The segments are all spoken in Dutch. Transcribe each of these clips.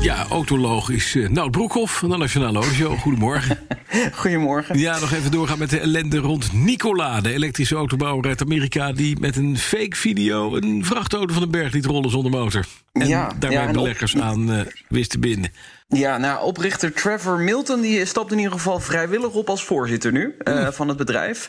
Ja, autoloog is uh, Nout Broekhoff van de Nationale Auto Goedemorgen. Goedemorgen. Ja, nog even doorgaan met de ellende rond Nicola, de elektrische autobouwer uit Amerika... die met een fake video een vrachtauto van de berg liet rollen zonder motor. En Ja, daarmee ja, en op- beleggers aan eh, wist te binden. Ja, nou, oprichter Trevor Milton die stapt in ieder geval vrijwillig op als voorzitter nu eh, van het bedrijf.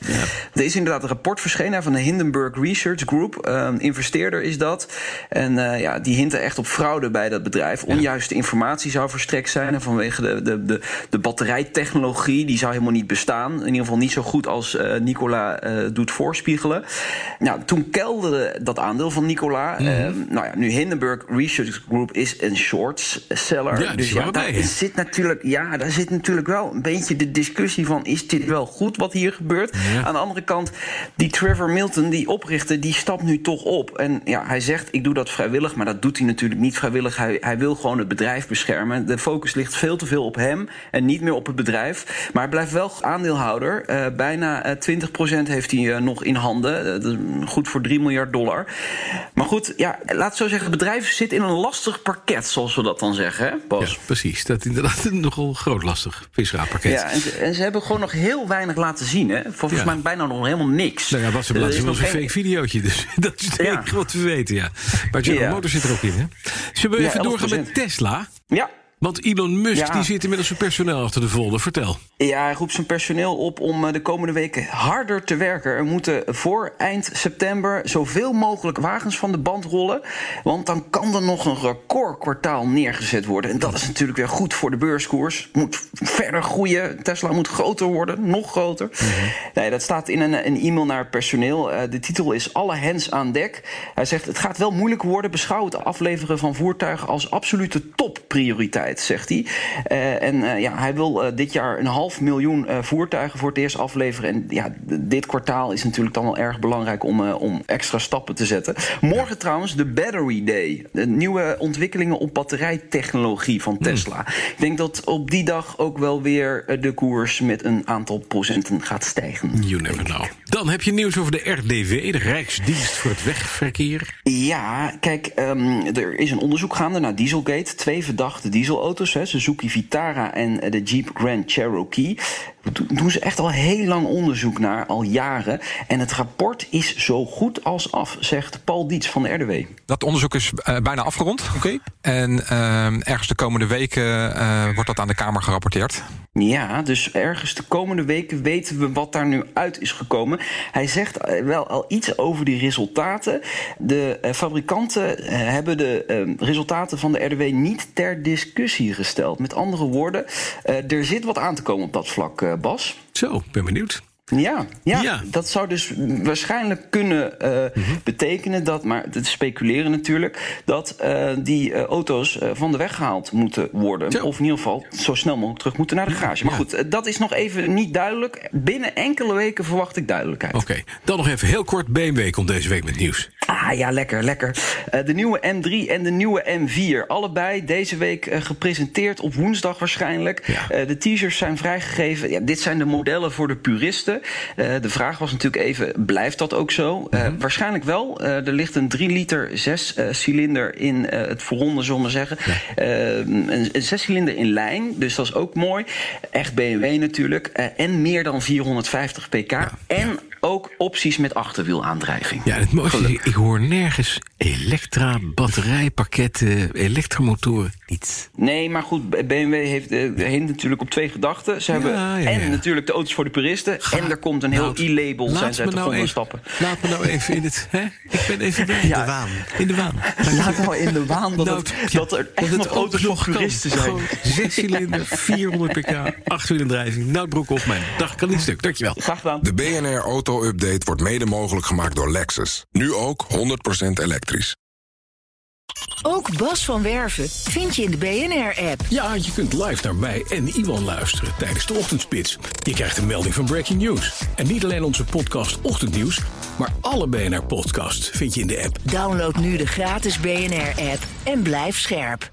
Er is inderdaad een rapport verschenen van de Hindenburg Research Group. Eh, investeerder is dat. En eh, ja, die hinten echt op fraude bij dat bedrijf. Onjuiste informatie zou verstrekt zijn. En vanwege de, de, de, de batterijtechnologie, die zou helemaal niet bestaan. In ieder geval niet zo goed als eh, Nicola doet voorspiegelen. Nou, toen kelderde dat aandeel van Nicola. Eh, nou ja, nu Hindenburg Research Group is een short seller. Ja, dus ja, wel daar zit natuurlijk, ja, daar zit natuurlijk wel een beetje de discussie van... is dit wel goed wat hier gebeurt? Ja. Aan de andere kant, die Trevor Milton, die oprichter... die stapt nu toch op. En ja, hij zegt, ik doe dat vrijwillig... maar dat doet hij natuurlijk niet vrijwillig. Hij, hij wil gewoon het bedrijf beschermen. De focus ligt veel te veel op hem en niet meer op het bedrijf. Maar hij blijft wel aandeelhouder. Eh, bijna eh, 20% heeft hij eh, nog in handen. Eh, dat is goed voor 3 miljard dollar. Maar goed, ja, laat zo zeggen... het bedrijf zit in een lastig parket, zoals we dat dan zeggen, hè, Bas? Ja, precies. Dat is inderdaad nogal groot lastig visraadpakket. Ja, en ze, en ze hebben gewoon nog heel weinig laten zien. Hè? Volgens Ja. mij bijna nog helemaal niks. Nou ja, wat ze laten zien was een fake videootje. Dus dat is het Ja. wat we weten, ja. Maar General. Motors zit er ook in, hè? Zullen we even doorgaan 11%. met Tesla? Ja. Want Elon Musk Ja. die zit inmiddels zijn personeel achter de volder. Vertel. ja, hij roept zijn personeel op om eh, de komende weken harder te werken. Er moeten voor eind september zoveel mogelijk wagens van de band rollen. Want dan kan er nog een recordkwartaal neergezet worden. En dat is natuurlijk weer goed voor de beurskoers. Het moet verder groeien. Tesla moet groter worden, nog groter. Nee, dat staat in een, een e-mail naar personeel. Eh, de titel is Alle hens aan dek. Hij zegt: Het gaat wel moeilijk worden. Beschouw het afleveren van voertuigen als absolute topprioriteit, zegt hij. Eh, en eh, ja, hij wil eh, dit jaar een half miljoen voertuigen voor het eerst afleveren. En ja, dit kwartaal is natuurlijk dan wel erg belangrijk om, om extra stappen te zetten. Morgen trouwens de Battery Day. De nieuwe ontwikkelingen op batterijtechnologie van Tesla. Ik denk dat op die dag ook wel weer de koers met een aantal procenten gaat stijgen. You never know. Dan heb je nieuws over de RDW, de Rijksdienst voor het Wegverkeer. Ja, kijk, ehm, er is een onderzoek gaande naar Dieselgate. Twee verdachte dieselauto's, hè, Suzuki Vitara en eh, de Jeep Grand Cherokee. Do- doen ze echt al heel lang onderzoek naar, al jaren. En het rapport is zo goed als af, zegt Paul Dietz van de RDW. Dat onderzoek is eh, bijna afgerond. Oké. En ehm, ergens de komende weken eh, wordt dat aan de Kamer gerapporteerd. Ja, dus ergens de komende weken weten we wat daar nu uit is gekomen. Hij zegt eh, wel al iets over die resultaten. De eh, fabrikanten eh, hebben de resultaten van de RDW niet ter discussie gesteld. Met andere woorden, er zit wat aan te komen op dat vlak, Bas. Zo, ben benieuwd. Ja, ja, Ja. dat zou dus waarschijnlijk kunnen eh, betekenen dat, maar het speculeren natuurlijk, dat eh, die eh, auto's van de weg gehaald moeten worden. Zo. Of in ieder geval zo snel mogelijk terug moeten naar de garage. Maar Ja. goed, dat is nog even niet duidelijk. Binnen enkele weken verwacht ik duidelijkheid. Oké, dan nog even heel kort. BMW komt deze week met nieuws. Ah ja, lekker, lekker. Eh, de nieuwe M3 en de nieuwe M4. Allebei deze week eh, gepresenteerd op woensdag waarschijnlijk. Ja. Eh, de teasers zijn vrijgegeven. Ja, dit zijn de modellen voor de puristen. De vraag was natuurlijk even, blijft dat ook zo? Mhm. waarschijnlijk wel. Er ligt een 3 liter 6 cilinder in het voorronde, zullen we maar zeggen. Een, een 6 cilinder in lijn, dus dat is ook mooi. Echt BMW natuurlijk. En meer dan 450 pk. En ook opties met achterwielaandrijving. Ja, het mooiste is, ik hoor nergens elektra, batterijpakketten, elektromotoren. Niets. Nee, maar goed, BMW heeft eh, hint natuurlijk op twee gedachten. Ze hebben ja, en natuurlijk de auto's voor de puristen. en er komt een heel e-label, zijn laat ze me uit de nou even- stappen. Laat me nou even in het... Hè? Ik ben even bij. Ja. de waan. In de waan. Laat nou in de waan dat, het, ja, dat er echt het nog auto's voor nog kan. puristen zijn. Gewoon Zes cilinder, 400 pk, achterwielendrijving. Nout Broek op mijn dag kan niet stuk. Dankjewel. Graag gedaan. De BNR Auto Update wordt mede mogelijk gemaakt door Lexus. Nu ook 100% elektrisch. Ook Bas van Werven vind je in de BNR-app. Ja, je kunt live naar mij en Iwan luisteren tijdens de ochtendspits. Je krijgt een melding van Breaking News. En niet alleen onze podcast Ochtendnieuws, maar alle BNR-podcasts vind je in de app. Download nu de gratis BNR-app en blijf scherp.